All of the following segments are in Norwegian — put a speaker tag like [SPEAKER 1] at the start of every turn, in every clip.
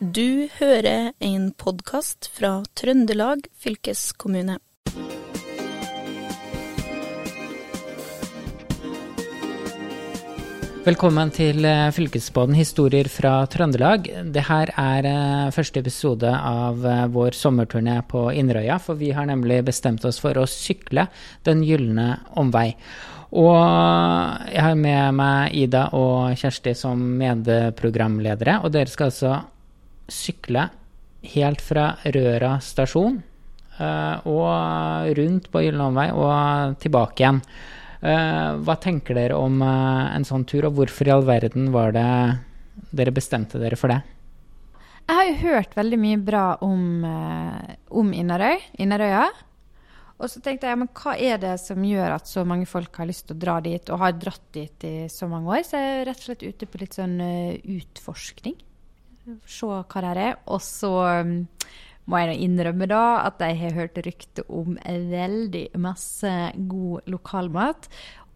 [SPEAKER 1] Du hører en podkast fra Trøndelag fylkeskommune.
[SPEAKER 2] Velkommen til Fylkesbåden, Fylkesbåten historier fra Trøndelag. Dette er eh, første episode av eh, vår sommerturné på Inderøya, for vi har nemlig bestemt oss for å sykle Den gylne omvei. Og jeg har med meg Ida og Kjersti som medprogramledere, og dere skal altså sykle helt fra Røra stasjon og rundt på Gylne omvei og tilbake igjen. Uh, hva tenker dere om uh, en sånn tur, og hvorfor i all verden var det dere bestemte dere for det?
[SPEAKER 3] Jeg har jo hørt veldig mye bra om, om Innerøy, Innerøya. Og så tenkte jeg, men hva er det som gjør at så mange folk har lyst til å dra dit, og har dratt dit i så mange år? Så jeg er rett og slett ute på litt sånn utforskning. Se hva det er. Og så um, må jeg innrømme da at jeg har hørt rykte om veldig masse god lokalmat.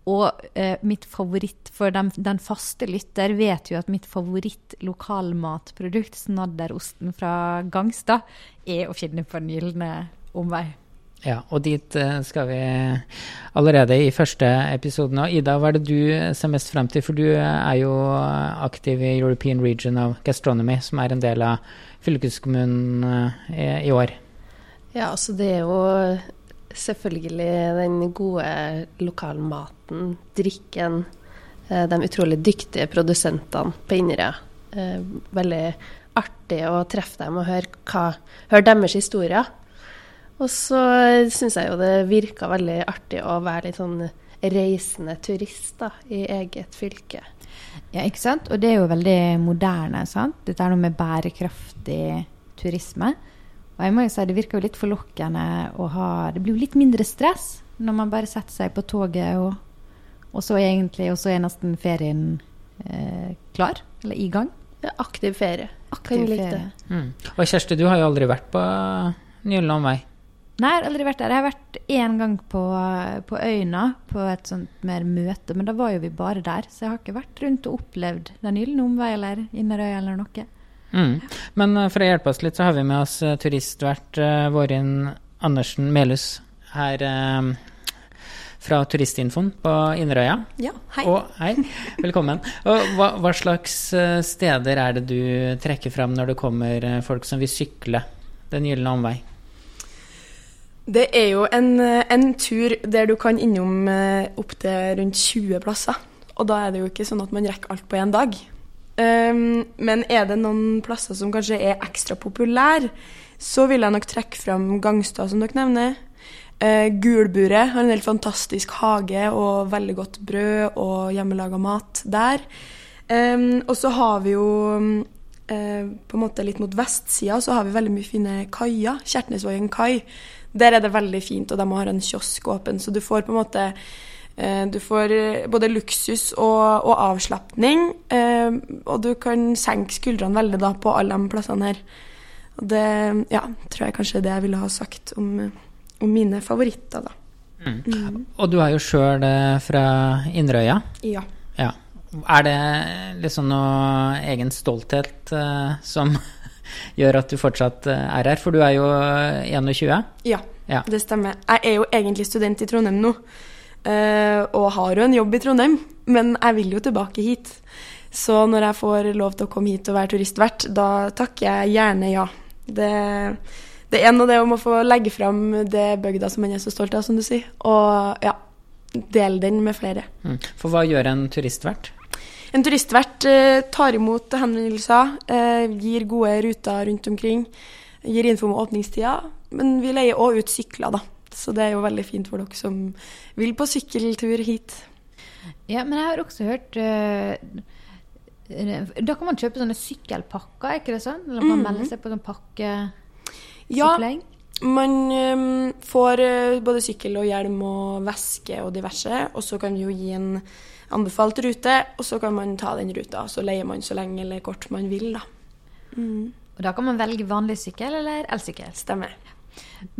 [SPEAKER 3] Og eh, mitt favoritt for den, den, faste lytter vet jo at mitt favoritt lokalmatprodukt, snadderosten fra Gangstad, er å finne på Den gylne omvei.
[SPEAKER 2] Ja, og dit eh, skal vi allerede i første episode nå. Ida, hva er det du ser mest frem til? For du er jo aktiv i European Region of Gastronomy, som er en del av fylkeskommunen eh, i år?
[SPEAKER 4] Ja, altså det er jo selvfølgelig den gode lokalmaten, drikken, eh, de utrolig dyktige produsentene på Inderøy. Eh, veldig artig å treffe dem og høre, hva, høre deres historier. Og så syns jeg jo det virka veldig artig å være litt sånn reisende turist da, i eget fylke.
[SPEAKER 3] Ja, ikke sant? Og det er jo veldig moderne. sant? Dette er noe med bærekraftig turisme. Og jeg må jo si det virker jo litt forlokkende å ha Det blir jo litt mindre stress når man bare setter seg på toget, og, og så egentlig, og så er nesten ferien eh, klar. Eller i gang.
[SPEAKER 4] Aktiv ferie.
[SPEAKER 3] Aktiv ferie.
[SPEAKER 2] Mm. Og Kjersti, du har jo aldri vært på Nylland vei?
[SPEAKER 3] Nei, jeg har aldri vært der. Jeg har vært én gang på, på Øyna, på et sånt mer møte, men da var jo vi bare der. Så jeg har ikke vært rundt og opplevd Den gylne omvei eller Inderøy eller noe.
[SPEAKER 2] Mm. Men uh, for å hjelpe oss litt, så har vi med oss uh, turistvert uh, Vårin Andersen Melhus her uh, fra Turistinfoen på Inderøya.
[SPEAKER 5] Ja, hei.
[SPEAKER 2] Og, hei. Velkommen. Og hva, hva, slags steder er det du trekker fram når det kommer folk som vil sykle Den gylne omvei?
[SPEAKER 5] Det er jo en, en, tur der du kan innom eh, opptil rundt 20 plasser. Og da er det jo ikke sånn at man rekker alt på én dag. Um, men er det noen plasser som kanskje er ekstra populære, så vil jeg nok trekke fram Gangstad, som dere nevner. Uh, Gulburet har en helt fantastisk hage og veldig godt brød og hjemmelaga mat der. Um, og så har vi jo uh, på en måte litt mot vestsida så har vi veldig mye fine kaier. Kjertnesvågen kai der er det veldig fint, og de har en kiosk åpen, så du får på en måte eh, du får eh, både luksus og, og avslapning, eh, og du kan senke skuldrene veldig da på alle de plassene her. Og det ja, tror jeg kanskje er det jeg ville ha sagt om, om mine favoritter, da.
[SPEAKER 2] Mm. Mm. Og du er jo sjøl fra Inderøya.
[SPEAKER 5] Ja.
[SPEAKER 2] ja. Er det liksom noe egen stolthet som gjør at du fortsatt eh, er her? For du er jo 21?
[SPEAKER 5] Eh, ja, ja, det stemmer. Jeg er jo egentlig student i Trondheim nå. Eh, og har jo en jobb i Trondheim, men jeg vil jo tilbake hit. Så når jeg får lov til å komme hit og være turistvert, da takker jeg gjerne ja. Det, det er noe det om å få legge fram det bygda som man er så stolt av, som du sier. Og ja, dele den med flere.
[SPEAKER 2] Mm. For hva gjør en turistvert?
[SPEAKER 5] En turistvert eh, tar imot henvendelser, eh, gir gode ruter rundt omkring, gir info om åpningstida. Men vi leier òg ut sykler, da. Så det er jo veldig fint for dere som vil på sykkeltur hit.
[SPEAKER 3] Ja, men jeg har også hørt uh, Da kan man kjøpe sånne sykkelpakker, er ikke det sånn? Eller man mm. melder seg på sånn pakkesykling?
[SPEAKER 5] Ja, man um, får både sykkel og hjelm og veske og diverse. Og så kan vi jo gi en anbefalt rute, og så kan man ta den ruta. Så leier man så lenge eller kort man vil, da.
[SPEAKER 3] Mm. Og da kan man velge vanlig sykkel eller elsykkel?
[SPEAKER 5] Stemmer.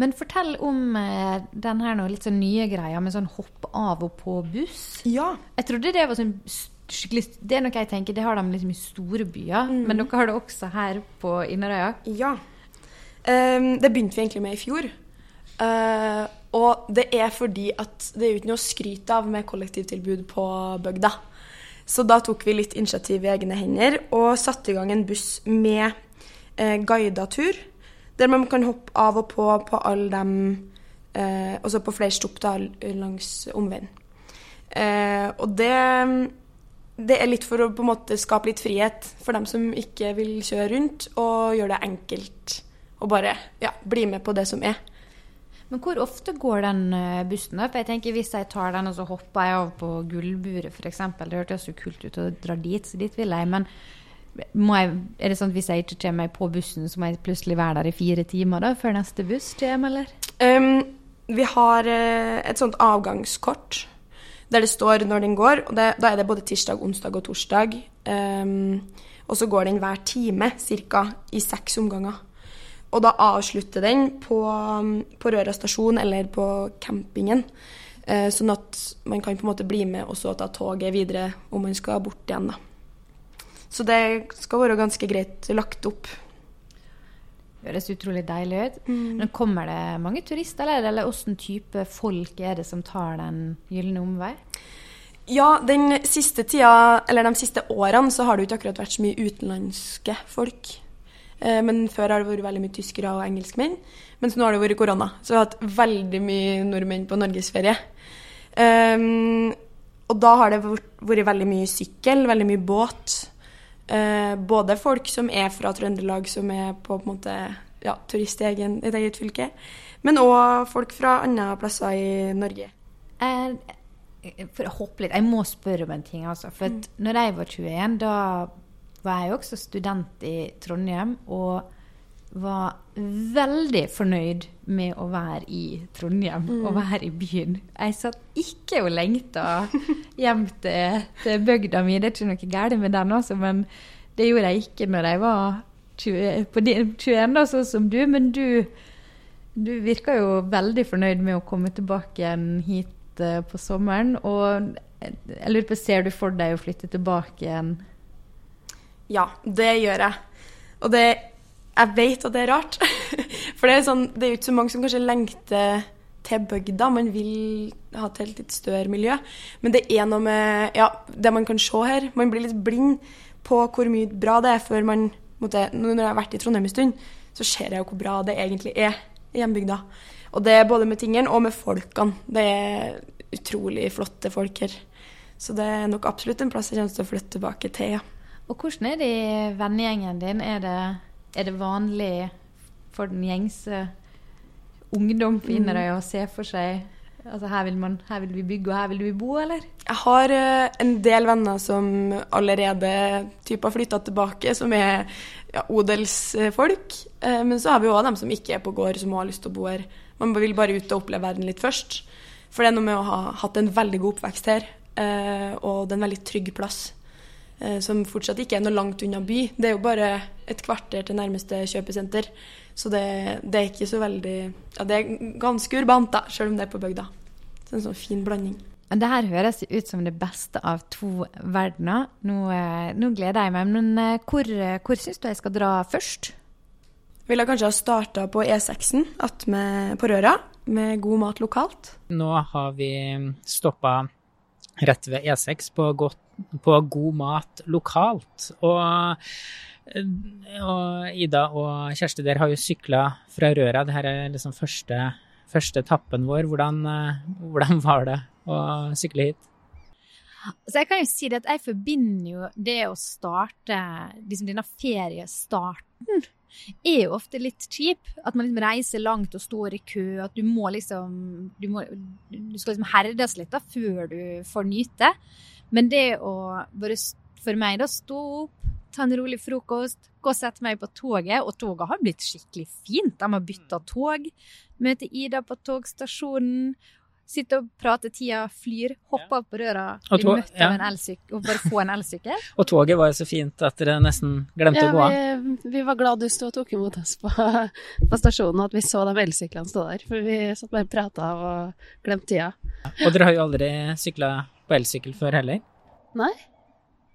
[SPEAKER 3] Men fortell om eh, den her nå, litt sånn nye greia med sånn hopp av og på buss.
[SPEAKER 5] Ja.
[SPEAKER 3] Jeg trodde det var sånn skikkelig Det er noe jeg tenker, det har de liksom i store byer,
[SPEAKER 5] Mm.
[SPEAKER 3] men dere har det også her på Inderøya.
[SPEAKER 5] Ja. Um, det begynte vi egentlig med i fjor. Eh, og det er fordi at det er jo ikke noe å skryte av med kollektivtilbud på bygda. Så da tok vi litt initiativ i egne hender og satte i gang en buss med eh, guida tur. Der man kan hoppe av og på på alle dem eh, Altså på flere stopp da, langs omveien. Eh, og det det er litt for å på en måte skape litt frihet for dem som ikke vil kjøre rundt, og gjøre det enkelt å bare ja, bli med på det som er.
[SPEAKER 3] Men hvor ofte går den eh, bussen? opp? Jeg tenker Hvis jeg tar den og så hopper jeg av på Gullburet f.eks. Det hørtes jo kult ut å dra dit, så dit vil jeg. Men jeg, er det sånn at hvis jeg ikke kommer meg på bussen, så må jeg plutselig være der i fire timer da, før neste buss kommer, eller?
[SPEAKER 5] Um, vi har eh, et sånt avgangskort der det står når den går. og det, Da er det både tirsdag, onsdag og torsdag. Um, og så går den hver time ca. i seks omganger. Og da avslutter den på, på Røra stasjon eller på campingen. Eh, sånn at man kan på en måte bli med og så ta toget videre om man skal bort igjen. da. Så det skal være ganske greit lagt opp.
[SPEAKER 3] Høres utrolig deilig ut. Men kommer det mange turister, eller, eller hvilken type folk er det som tar den gylne omvei?
[SPEAKER 5] Ja, den siste tida, eller de siste årene så har det jo ikke akkurat vært så mye utenlandske folk. Eh, Men før har det vært veldig mye tyskere og engelskmenn. Mens nå har det vært korona, så vi har hatt veldig mye nordmenn på norgesferie. Um, og da har det vært, veldig mye sykkel, veldig mye båt. Uh, både folk som er fra Trøndelag, som er på, på en måte ja, turist i egen, et eget fylke, men òg folk fra andre plasser i Norge.
[SPEAKER 3] Eh, for å hoppe litt, jeg må spørre om en ting. altså. For at når jeg var 21, da var jeg også student i Trondheim. Og var veldig fornøyd med å være i Trondheim og være i byen. Jeg satt ikke og lengta hjem til, til bygda mi. Det er ikke noe galt med den, altså, men det gjorde jeg ikke når jeg var 20, på din- 21, da, sånn som du. Men du, du virka jo veldig fornøyd med å komme tilbake igjen hit uh, på sommeren. Og jeg lurer på, ser du for deg å flytte tilbake igjen?
[SPEAKER 5] Ja, det gjør jeg. Og det Jeg vet at det er rart. For det er, sånn, det er jo ikke så mange som kanskje lengter til bygda. Man vil ha til et litt større miljø. Men det er noe med ja, det man kan se her. Man blir litt blind på hvor mye bra det er før man måtte, når jeg har vært i Trondheim en stund, så ser jeg jo hvor bra det egentlig er i hjembygda. Og det er både med tingene og med folkene. Det er utrolig flotte folk her. Så det er nok absolutt en plass jeg kommer til å flytte tilbake til, ja.
[SPEAKER 3] Og hvordan er det i vennegjengen din? Er det, er det vanlig for den gjengse ungdom på Inderøy å se for seg Altså her vil, man, her vil vi bygge, og her vil vi bo, eller?
[SPEAKER 5] Jeg har eh, en del venner som allerede typ har flytta tilbake, som er ja, odelsfolk. Eh, men så har vi òg dem som ikke er på gård, som har lyst til å bo her. Man vil bare ut og oppleve verden litt først. For det er noe med å ha hatt en veldig god oppvekst her, eh, og det er en veldig trygg plass. Eh, Som fortsatt ikke er noe langt unna by. Det er jo bare et kvarter til nærmeste kjøpesenter. Så det, det er ikke så veldig Ja, det er ganske urbant, da, sjøl om det er på bygda. Så en sånn fin blanding.
[SPEAKER 3] Men Det her høres jo ut som det beste av to verdener. Nå, eh, nå gleder jeg meg. Men eh, hvor, hvor syns du jeg skal dra først?
[SPEAKER 5] Ville kanskje ha starta på E6-en attmed på Røra, med god mat lokalt.
[SPEAKER 2] Nå har vi stoppa rett ved E6 på, godt, på god mat lokalt. Og, og Ida og Kjersti, dere har jo sykla fra Røra. Dette er liksom første, første etappen vår. Hvordan, eh, hvordan var det å sykle hit?
[SPEAKER 3] Så jeg kan jo si det at jeg forbinder jo det å starte liksom denne feriestarten er jo ofte litt kjip. At man liksom reiser langt og står i kø. At du må liksom Du, må, du skal liksom herdes litt da før du får nyte. Men det å bare for meg da stå opp, ta en rolig frokost, gå og sette meg på toget. Og toget har blitt skikkelig fint. De har bytta tog. Møte Ida på togstasjonen. Sitte og prate tida flyr. Hoppe opp på røra,
[SPEAKER 2] Og
[SPEAKER 3] bli
[SPEAKER 2] tog-
[SPEAKER 3] møtt
[SPEAKER 2] ja.
[SPEAKER 3] av en elsykkel og bare få en elsykkel.
[SPEAKER 2] Og toget var jo så fint at dere nesten glemte
[SPEAKER 4] Ja,
[SPEAKER 2] å gå av.
[SPEAKER 4] vi, vi var glad du sto og tok imot oss på, på stasjonen, og at vi så de elsyklene stå der. For vi satt bare og prata og glemte tida.
[SPEAKER 2] Og dere har jo aldri sykla på elsykkel før heller.
[SPEAKER 4] Nei.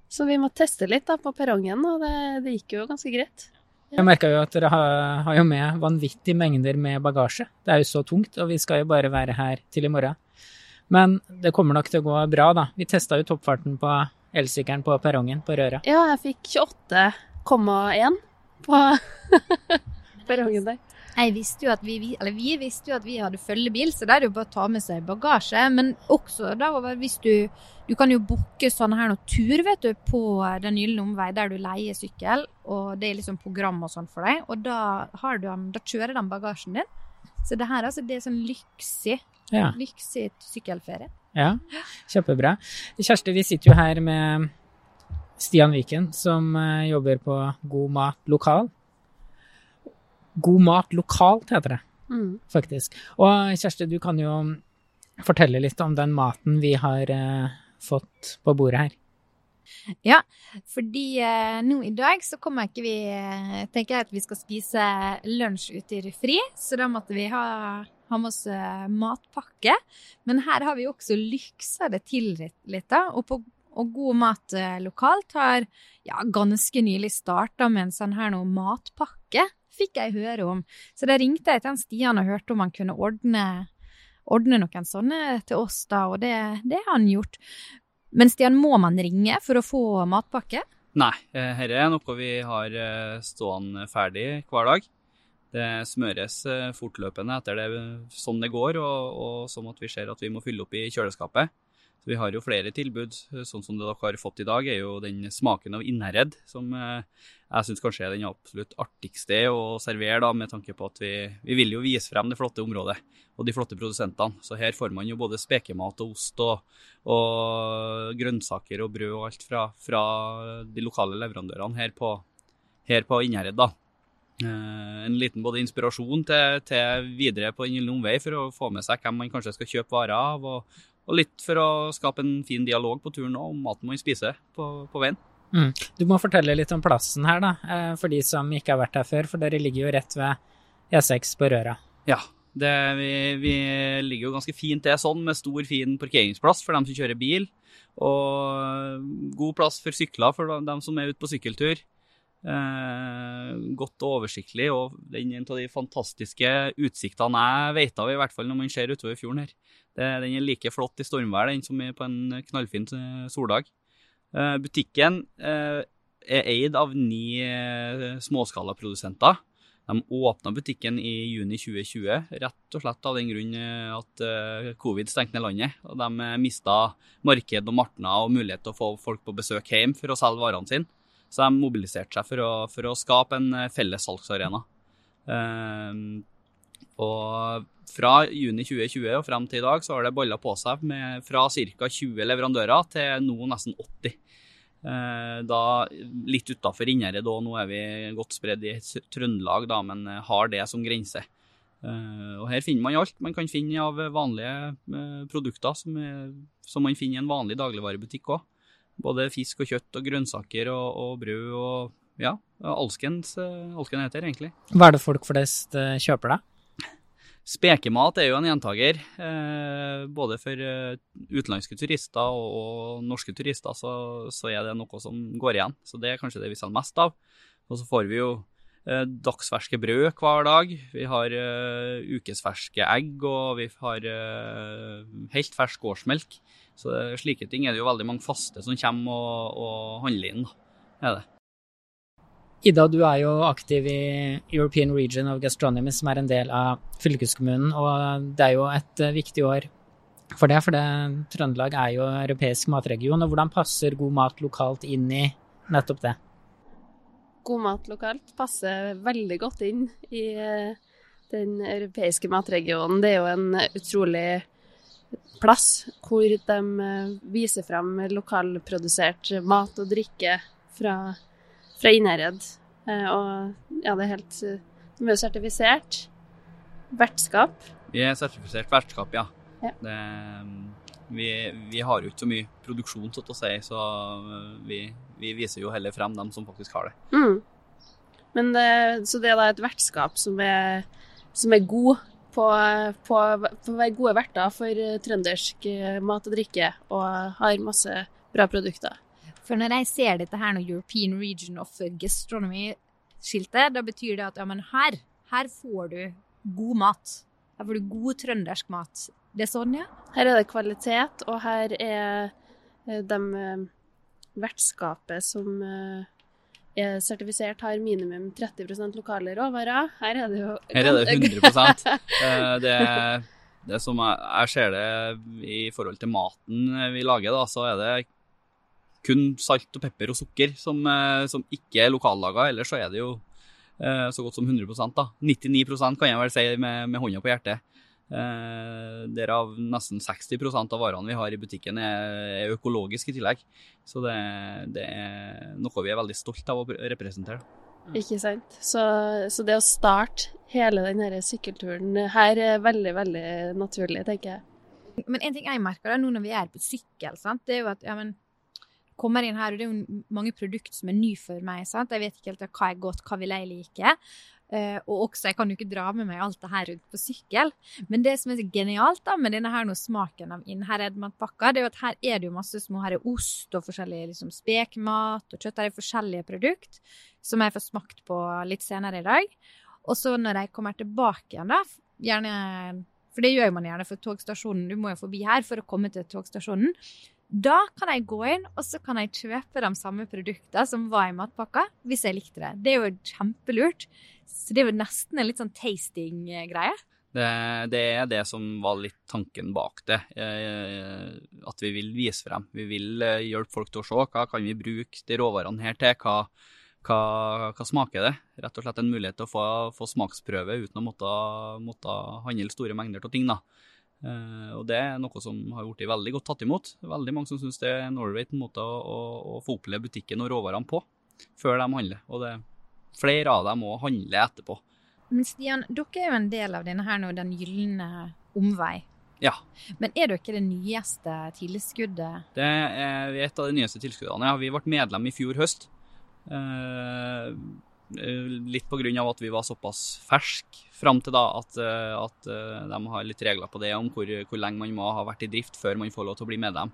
[SPEAKER 4] Så vi må teste litt da på perrongen, og det, det gikk jo ganske greit.
[SPEAKER 2] Jeg merka jo at dere har, har jo med vanvittige mengder med bagasje. Det er jo så tungt, og vi skal jo bare være her til i morgen. Men det kommer nok til å gå bra, da. Vi testa jo toppfarten på elsykkelen på perrongen på Røra.
[SPEAKER 4] Ja, jeg fikk 28,1 på perrongen der.
[SPEAKER 3] Jeg visste jo at vi, eller vi visste jo at vi hadde følgebil, så da er det jo bare å ta med seg bagasje. Men også da hvis du Du kan jo booke sånn her noe tur, vet du, på Den gylne omvei, der du leier sykkel, og det er liksom program og sånn for deg, og da, har du, da kjører de bagasjen din. Så det her altså, det er sånn lyksig,
[SPEAKER 2] Ja.
[SPEAKER 3] lyksig sykkelferie.
[SPEAKER 2] Ja, kjempebra. Kjersti, vi sitter jo her med Stian Viken, som eh, jobber på God mat lokal. God mat lokalt, heter det
[SPEAKER 4] Mm.
[SPEAKER 2] faktisk. Og Kjersti, du kan jo fortelle litt om den maten vi har eh, fått på bordet her.
[SPEAKER 3] Ja, Fordi eh, nå i dag så kommer ikke vi eh, tenker jeg at vi skal spise lunsj ute i Refri, så da måtte vi ha, ha med oss eh, matpakke. Men her har vi også lyksa det til litt, da. Og, på, og God mat eh, lokalt har ja, ganske nylig starta med en sånn her noe matpakke, fikk jeg høre om. Så da ringte jeg til han Stian og hørte om han kunne ordne, ordne noen sånne til oss, da, og det, det har han gjort. Men Stian, må man ringe for å få matpakke?
[SPEAKER 6] Nei, eh, dette er noe vi har eh, stående ferdig hver dag. Det smøres eh, fortløpende etter det som det går, og, og som at vi ser at vi må fylle opp i kjøleskapet. Så vi har jo flere tilbud. Sånn som dere har fått i dag, er jo den smaken av Innherred, som eh, jeg syns kanskje er den absolutt artigste å servere, da, med tanke på at vi, vi vil jo vise frem det flotte området og de flotte produsentene. Så her får man jo både spekemat og ost og, og grønnsaker og brød og alt fra, fra de lokale leverandørene her på, her på Innherred. da. Eh, en liten både inspirasjon til, til videre på Den gylne omvei for å få med seg hvem man kanskje skal kjøpe varer av, og, og litt for å skape en fin dialog på turen òg om maten man spiser på, på veien.
[SPEAKER 2] Mm. Du må fortelle litt om plassen her, da, eh, for de som ikke har vært her før, for dere ligger jo rett ved E6 på Røra.
[SPEAKER 6] Ja, det, vi, vi ligger jo ganske fint til sånn, med stor, fin parkeringsplass for dem som kjører bil. Og god plass for sykler for dem som er ute på sykkeltur. Eh, godt og oversiktlig, og den er en av de fantastiske utsiktene jeg vet av, i hvert fall når man ser utover fjorden her. Det, den er like flott i stormvær, den som er på en knallfin eh, soldag. Eh, butikken er eid av ni småskalaprodusenter. De åpna butikken i juni 2020, rett og slett av den grunn at covid stengte ned landet. og De mista marked og martner og mulighet til å få folk på besøk hjem for å selge varene sine. Så de mobiliserte seg for å, for å skape en eh, felles salgsarena. Eh, og fra juni 2020 og frem til i dag så har det balla på seg med fra ca. 20 leverandører til nå nesten 80. Eh, da litt utafor Innherred òg, nå er vi godt spredd i Trøndelag, da, men eh, har det som grense. Eh, og her finner man alt man kan finne av vanlige eh, produkter som, som man finner i en vanlig dagligvarebutikk òg. Både fisk og kjøtt og grønnsaker og, og brød og ja, alskens, alskens heter egentlig.
[SPEAKER 2] Hva er det folk flest eh, kjøper, da?
[SPEAKER 6] Spekemat er jo en gjentager. Eh, både for eh, utenlandske turister og, og norske turister så, så er det noe som går igjen. Så det er kanskje det vi selger mest av. Og så får vi jo eh, dagsferske brød hver dag. Vi har eh, ukesferske egg, og vi har eh, helt fersk gårdsmelk. Så slike ting er det jo veldig mange faste som kommer og, og handler inn. da. Er det.
[SPEAKER 2] Ida, du er jo aktiv i European Region of Gastronomy, som er en del av fylkeskommunen, og det er jo et eh, viktig år for det, for det, Trøndelag er jo europeisk matregion. og Hvordan passer god mat lokalt inn i nettopp det?
[SPEAKER 4] God mat lokalt passer veldig godt inn i eh, den europeiske matregionen. Det er jo en utrolig plass hvor de eh, viser frem lokalprodusert mat og drikke fra, fra Innherred. Eh, Og ja, det er helt eh, De er jo sertifisert vertskap.
[SPEAKER 6] Vi er sertifisert vertskap, ja.
[SPEAKER 4] Ja.
[SPEAKER 6] Det, vi, vi har jo ikke så mye produksjon, så si, så vi, vi viser jo heller frem dem som faktisk har det.
[SPEAKER 4] Mm. Men det, så det er da et vertskap som er, som er god på, på, på å være gode verter for eh, trøndersk eh, mat og drikke, og har masse bra produkter.
[SPEAKER 3] For når jeg ser dette her når European Region of Gastronomy-skiltet, da betyr det at ja, men her, her får du god mat. Her får du god trøndersk mat. Det er sånn, ja?
[SPEAKER 4] Her er det kvalitet, og her er eh, de vertskapet som er sertifisert, har minimum 30% lokale råvarer. Her er det jo
[SPEAKER 6] Her er det 100 Eh, det, det som jeg, jeg ser det i forhold til maten vi lager, da, så er det kun salt og pepper og sukker som, eh, som ikke er lokallaga. Ellers så er det jo eh, så godt som 100 da. 99% kan jeg vel si med, med hånda på hjertet. Eh, Derav nesten 60% av varene vi har i butikken er, er økologiske i tillegg. Så det, det, er noe vi er veldig stolt av å representere.
[SPEAKER 4] Ikke sant. Så, så det å starte hele denne sykkelturen her er veldig, veldig naturlig, tenker jeg.
[SPEAKER 3] Men en ting jeg merker da, nå når vi er på sykkel, sant, det er jo at ja, men, kommer inn her, og det er jo mange produkter som er nye for meg. sant? Jeg vet ikke helt hva er godt, hva vil jeg like. Uh, og også, jeg kan jo ikke dra med meg alt det her rundt på sykkel. Men det som er så genialt da, med denne her nå smaken av Innherred Edmantpakka, det er jo at her er det jo masse små her er ost og forskjellig liksom, spekmat og kjøtt. Her er forskjellige produkt som jeg får smakt på litt senere i dag. Og så når jeg kommer tilbake igjen, da, gjerne For det gjør man gjerne for togstasjonen, du må jo forbi her for å komme til togstasjonen. Da kan jeg gå inn og så kan jeg kjøpe de samme produktene som var i matpakka, hvis jeg likte det. Det er jo kjempelurt. Så det er jo nesten en litt sånn tasting-greie.
[SPEAKER 6] Det, det, er det som var litt tanken bak det. Eh, at vi vil vise frem. Vi vil eh, hjelpe folk til å se hva kan vi bruke de råvarene her til. Hva, hva, hva, smaker det? Rett og slett en mulighet til å få, få smaksprøve uten å måtte, måtte handle store mengder av ting. da. Uh, og Det er noe som har blitt veldig godt tatt imot. Veldig mange som syns det er en ålreit måte å, å, å, få oppleve butikken og råvarene på før de handler. Og det, flere av dem må handle etterpå.
[SPEAKER 3] Men Stian, dere er jo en del av denne her nå, Den gylne omvei.
[SPEAKER 6] Ja.
[SPEAKER 3] Men er dere det nyeste tilskuddet?
[SPEAKER 6] Det er et av de nyeste tilskuddene. Ja, vi ble medlem i fjor høst. Uh, litt pga. at vi var såpass ferske fram til da at, at, de har litt regler på det om hvor, hvor, lenge man må ha vært i drift før man får lov til å bli medlem.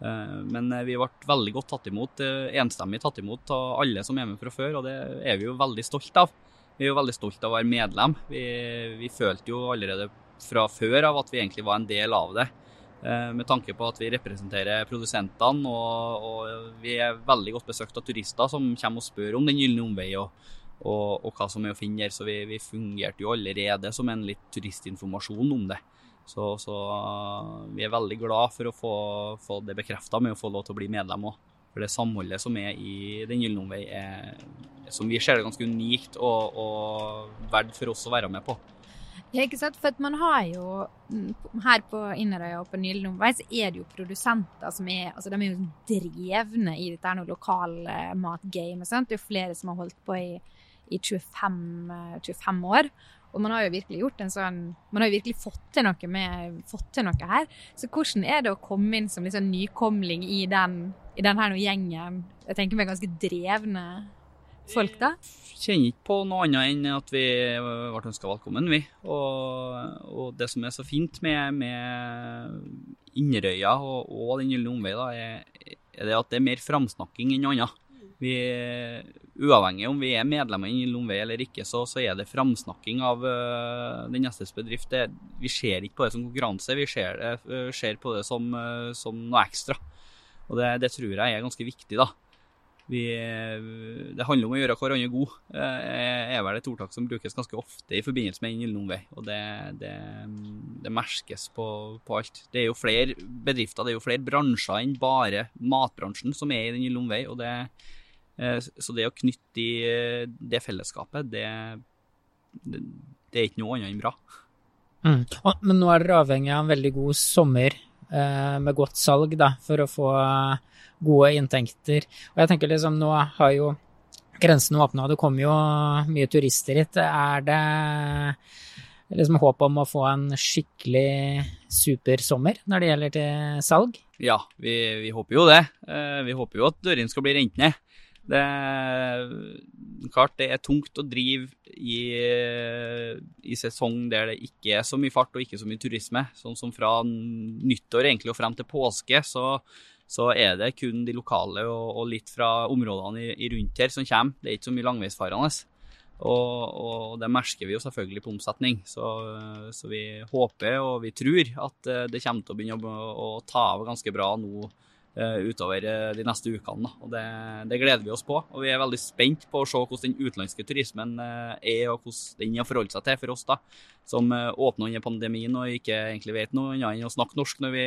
[SPEAKER 6] Men vi ble veldig godt tatt imot, enstemmig tatt imot av alle som er med fra før, og det er vi jo veldig stolt av. Vi er jo veldig stolt av å være medlem. Vi, vi følte jo allerede fra før av at vi egentlig var en del av det. Eh, med tanke på at vi representerer produsentene, og, og, vi er veldig godt besøkt av turister som kommer og spør om Den gylne omvei og, og, og, hva som er å finne der. Så vi, vi, fungerte jo allerede som en litt turistinformasjon om det. Så, så vi er veldig glad for å få, få det bekrefta med å få lov til å bli medlem òg. For det samholdet som er i Den gylne omvei, er, som vi ser det, ganske unikt og, og verdt for oss å være med på.
[SPEAKER 3] Ja, ikke sant? For man har jo mm, Her på Inderøya og på Nyldenvei så er det jo produsenter som er altså De er jo drevne i dette her lokalmatgamet. sant? Det er jo flere som har holdt på i, i 25, 25, år. Og man har jo virkelig gjort en sånn Man har jo virkelig fått til noe, med, fått til noe her. Så hvordan er det å komme inn som liksom nykomling i den, i den her gjengen? Jeg tenker med ganske drevne folk, da?
[SPEAKER 6] kjenner ikke på noe annet enn at vi ble ønska velkommen, vi. Og, og, det som er så fint med, med Inderøya og, og Den gylne omvei, er, er, det at det er mer framsnakking enn noe annet. Vi, uavhengig om vi er medlemmer i Lomvei eller ikke, så, så, er det framsnakking av uh, den nestes bedrift. Det, vi ser ikke på det som konkurranse, vi ser, uh, ser på det som, uh, som, noe ekstra. Og det, det tror jeg er ganske viktig, da. Vi, det handler om å gjøre hverandre god. Det er vel et ordtak som brukes ganske ofte i forbindelse med Inn Lomvei. Og det, det, det merkes på, på, alt. Det er jo flere bedrifter, det er jo flere bransjer enn bare matbransjen som er i Den gylne vei. Og det, så det å knytte i eh, det fellesskapet, det, det, det er ikke noe annet enn bra.
[SPEAKER 2] Mm. Men nå er dere avhengig av en veldig god sommer eh, med godt salg da, for å få gode inntekter. Og jeg tenker liksom, nå har jo grensene åpna, det kommer jo mye turister hit. Er det liksom håp om å få en skikkelig super sommer når det gjelder til salg?
[SPEAKER 6] Ja, vi, vi håper jo det. Eh, vi håper jo at dørene skal bli rent ned. Det er klart det er tungt å drive i, i, sesong der det ikke er så mye fart og ikke så mye turisme. Sånn som fra nyttår egentlig og frem til påske, så så er det kun de lokale og, og litt fra områdene i, i rundt her som kommer. Det er ikke så mye langveisfarende. Og, og, det merker vi jo selvfølgelig på omsetning. Så, så, vi håper og vi tror at eh, det kommer til å begynne å, å ta av ganske bra nå utover eh, de neste ukene. Og det, det, gleder vi oss på. Og vi er veldig spent på å se hvordan den utenlandske turismen uh, er, og hvordan den har forholdt seg til for oss, da, som åpner under pandemien og ikke egentlig vet noe annet enn å snakke norsk når vi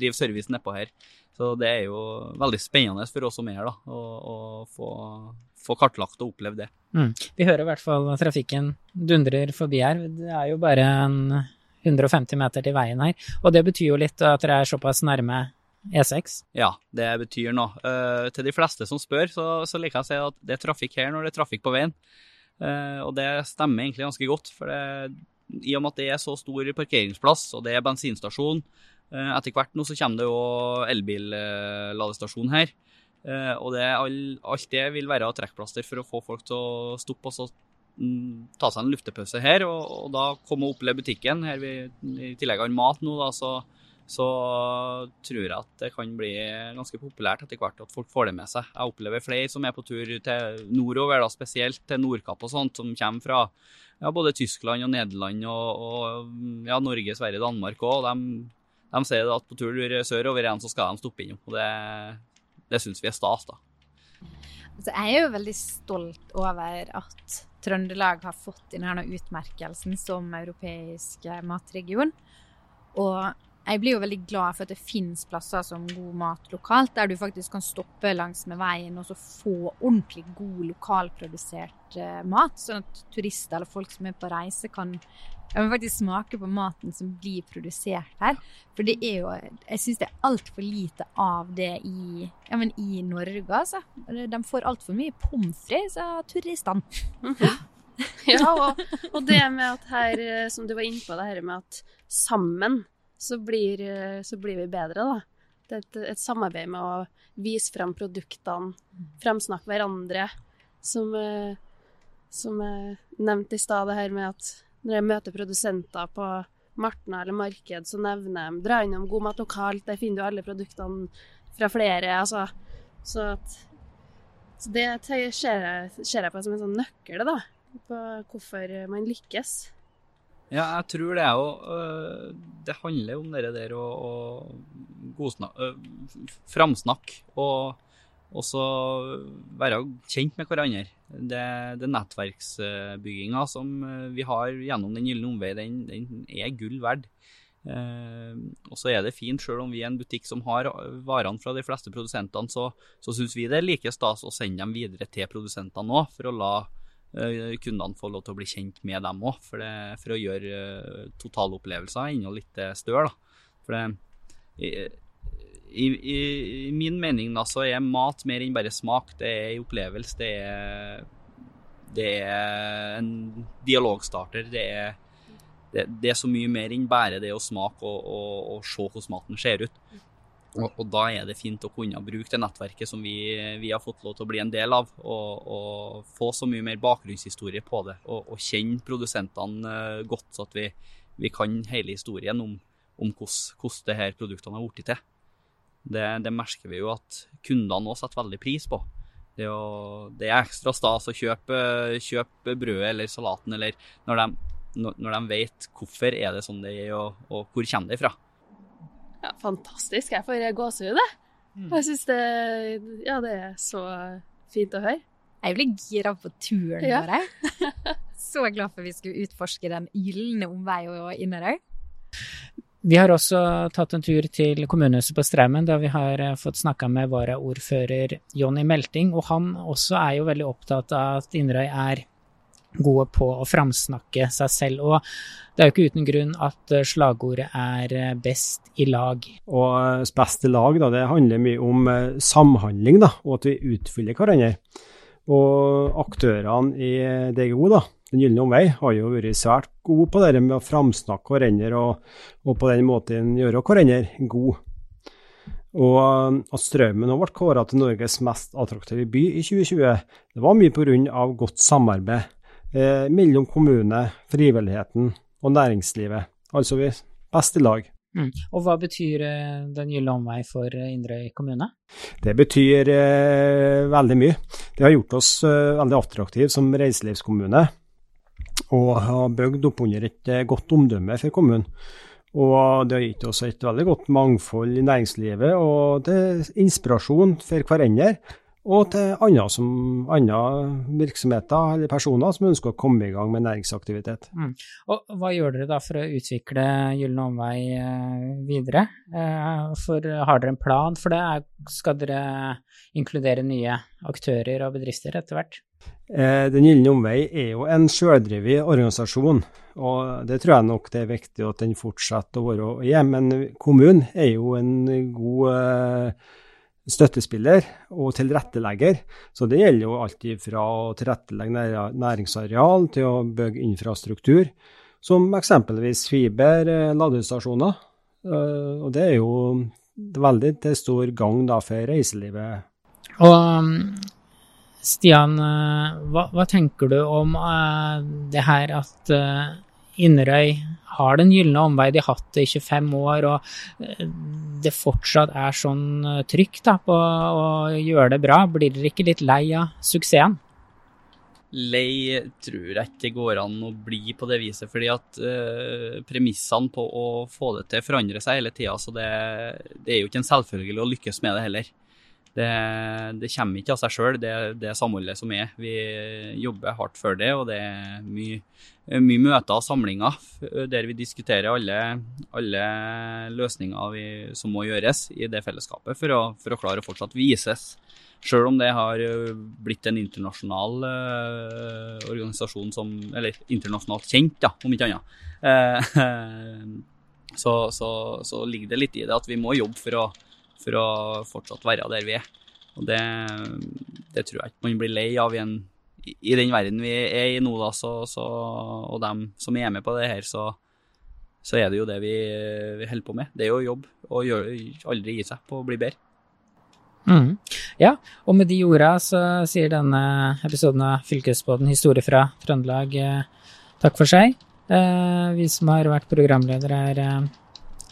[SPEAKER 6] driver service nedpå her. Så det er jo veldig spennende for oss som er her, da, å få, få, kartlagt og opplevd det.
[SPEAKER 2] Mm. Vi hører i hvert fall trafikken dundrer forbi her. Det er jo bare en 150 meter til veien her. Og det betyr jo litt at dere er såpass nærme E6?
[SPEAKER 6] Ja, det betyr noe. Uh, til de fleste som spør, så, så, liker jeg å si at det er trafikk her når det er trafikk på veien. Uh, og det stemmer egentlig ganske godt. For det, i og med at det er så stor parkeringsplass, og det er bensinstasjon, uh, etter hvert nå så kommer det jo elbilladestasjon her. Og det, alt det vil være trekkplaster for å få folk til å stoppe og så mm, ta seg en luftepause her, og, og da komme og oppleve butikken. Her vi i tillegg har mat nå, da, så, så, tror jeg at det kan bli ganske populært etter hvert at folk får det med seg. Jeg opplever flere som er på tur til nordover, da, spesielt til Nordkapp og sånt, som kommer fra ja, både Tyskland og Nederland og, og ja, Norge, Sverige, Danmark òg. De de sier at på tur sørover igjen, så skal de stoppe innom. Og det, det syns vi er stas, da.
[SPEAKER 3] Altså, jeg er jo veldig stolt over at Trøndelag har fått denne utmerkelsen som europeisk matregion. Og jeg blir jo veldig glad for at det finnes plasser som god mat lokalt, der du faktisk kan stoppe langs med veien og så få ordentlig god lokalprodusert uh, mat. Sånn at turister eller folk som er på reise, kan faktisk smake på maten som blir produsert her. For det er jo Jeg syns det er altfor lite av det i, ja, men i Norge, altså. De får altfor mye pommes frites av turistene.
[SPEAKER 4] ja, og, og, det med at her, som du var inne på, det her med at sammen så blir, så blir vi bedre, da. Det er et, et, samarbeid med å vise frem produktene, fremsnakke hverandre. Som, eh, som jeg nevnte i stad, det her med at når jeg møter produsenter på martna eller marked, så nevner de dra innom God mat lokalt, der finner du alle produktene fra flere. Altså, så, at, så det ser jeg, ser jeg, på som en sånn nøkkel da, på hvorfor man lykkes.
[SPEAKER 6] Ja, jeg tror det er jo øh, Det handler om det der å, å øh, framsnakke og også være kjent med hverandre. Det, det nettverksbygginga som eh, vi har gjennom Den gylne omvei, den, den, er gull verd. Eh, og så er det fint, selv om vi er en butikk som har varene fra de fleste produsentene, så, så syns vi det er like stas å sende dem videre til produsentene òg, for å la kundene får lov til å bli kjent med dem òg. For, for, å gjøre eh, totalopplevelser enda litt større. Da. For det, i, i, i, min mening da, så er mat mer enn bare smak. Det er en opplevelse. Det er, det er en dialogstarter. Det er, det, det er, så mye mer enn bare det å smake og, og, og se hvordan maten ser ut. Og, og, da er det fint å kunne bruke det nettverket som vi, vi har fått lov til å bli en del av, og, og få så mye mer bakgrunnshistorie på det. Og, kjenne produsentene eh, godt, så at vi, vi kan hele historien om, om hvordan det her produktene har blitt til. Det, det, merker vi jo at kundene òg setter veldig pris på. Det, å, det, er ekstra stas å kjøpe, kjøpe brødet eller salaten, eller når de, når de, vet hvorfor er det sånn det er, og, og hvor kommer det fra.
[SPEAKER 4] Ja, fantastisk. Jeg får gåsehud, jeg. Mm. Jeg syns det, ja, det er så fint å høre.
[SPEAKER 3] Jeg blir gira på turen ja. vår, jeg. så glad for vi skulle utforske den gylne omvei og Inderøy.
[SPEAKER 2] Vi har også tatt en tur til kommunehuset på Straumen, da vi har eh, fått snakka med varaordfører Jonny Melting. Og han også er jo veldig opptatt av at Inderøy er gode på å framsnakke seg selv. Og det er jo ikke uten grunn at eh, slagordet er eh, best i lag.
[SPEAKER 7] Og best i lag, da, det handler mye om samhandling, da, og at vi utfyller hverandre. Og aktørene i DGO, da, den gylne omvei har jo vært svært gode på det med å framsnakke hverandre og, og, på den måten gjøre hverandre gode. Og at Strømmen ble kåra til Norges mest attraktive by i 2020, det var mye pga. godt samarbeid eh, mellom kommune, frivilligheten og næringslivet. Altså vi best i lag.
[SPEAKER 2] Mm. Og hva betyr eh, Den gylne omvei for eh, Inderøy kommune?
[SPEAKER 7] Det betyr eh, veldig mye. Det har gjort oss eh, veldig attraktive som reiselivskommune, og har bygd opp under et eh, godt omdømme for kommunen. Og det har gitt oss et veldig godt mangfold i næringslivet, og til inspirasjon for hverandre. Og til andre, som, andre virksomheter eller personer som ønsker å komme i gang med næringsaktivitet.
[SPEAKER 2] Mm. Og hva gjør dere da for å utvikle Gyllen omvei eh, videre? Eh, for har dere en plan for det? Skal dere inkludere nye aktører og bedrifter etter hvert?
[SPEAKER 7] Eh, Den gylne omvei er jo en sjøldrevet organisasjon, og det tror jeg nok det er viktig at den fortsetter å være er. Men kommunen er jo en god støttespiller og tilrettelegger. Så det gjelder jo alltid fra å tilrettelegge næringsareal til å bygge infrastruktur, som eksempelvis fiber, eh, ladestasjoner. Eh, Og det er jo veldig til stor gang for reiselivet.
[SPEAKER 2] Og um, Stian, eh, hva, hva tenker du om det her at Inderøy har den gylne omvei, de har hatt det i 25 år, og eh, det fortsatt er sånn trygt trykk da, på å gjøre det bra. Blir dere ikke litt lei av suksessen?
[SPEAKER 6] Lei tror jeg ikke det går an å bli på det viset, fordi at eh, premissene på å få det til forandrer seg hele tida. Så det, det er jo ikke en selvfølgelig å lykkes med det heller. Det, det kommer ikke av seg sjøl, det, det samholdet som er. Vi jobber hardt for det, og det er mye, mye møter og samlinger der vi diskuterer alle, alle løsninger vi, som må gjøres i det fellesskapet for å, for å klare å fortsatt vises. Sjøl om det har blitt en internasjonal eh, organisasjon som Eller internasjonalt kjent, da, om ikke annet. Eh, så, så, så ligger det litt i det at vi må jobbe for å, for å fortsatt være der vi er. Og det, det tror jeg ikke man blir lei av i, en, i den verden vi er i nå, da, så, så, og dem som er med på det her, så, så er det jo det vi, vi holder på med. Det er jo jobb, gjør, aldri gi seg på å bli bedre.
[SPEAKER 2] Mm. Ja, og med de orda så sier denne episoden av Fylkesbåten historie fra Trøndelag eh, takk for seg. Eh, vi som har vært programledere er eh,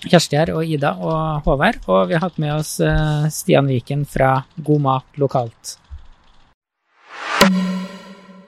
[SPEAKER 2] Kjersti her og Ida og Håvard, og vi har hatt med oss Stian Viken fra God mat lokalt.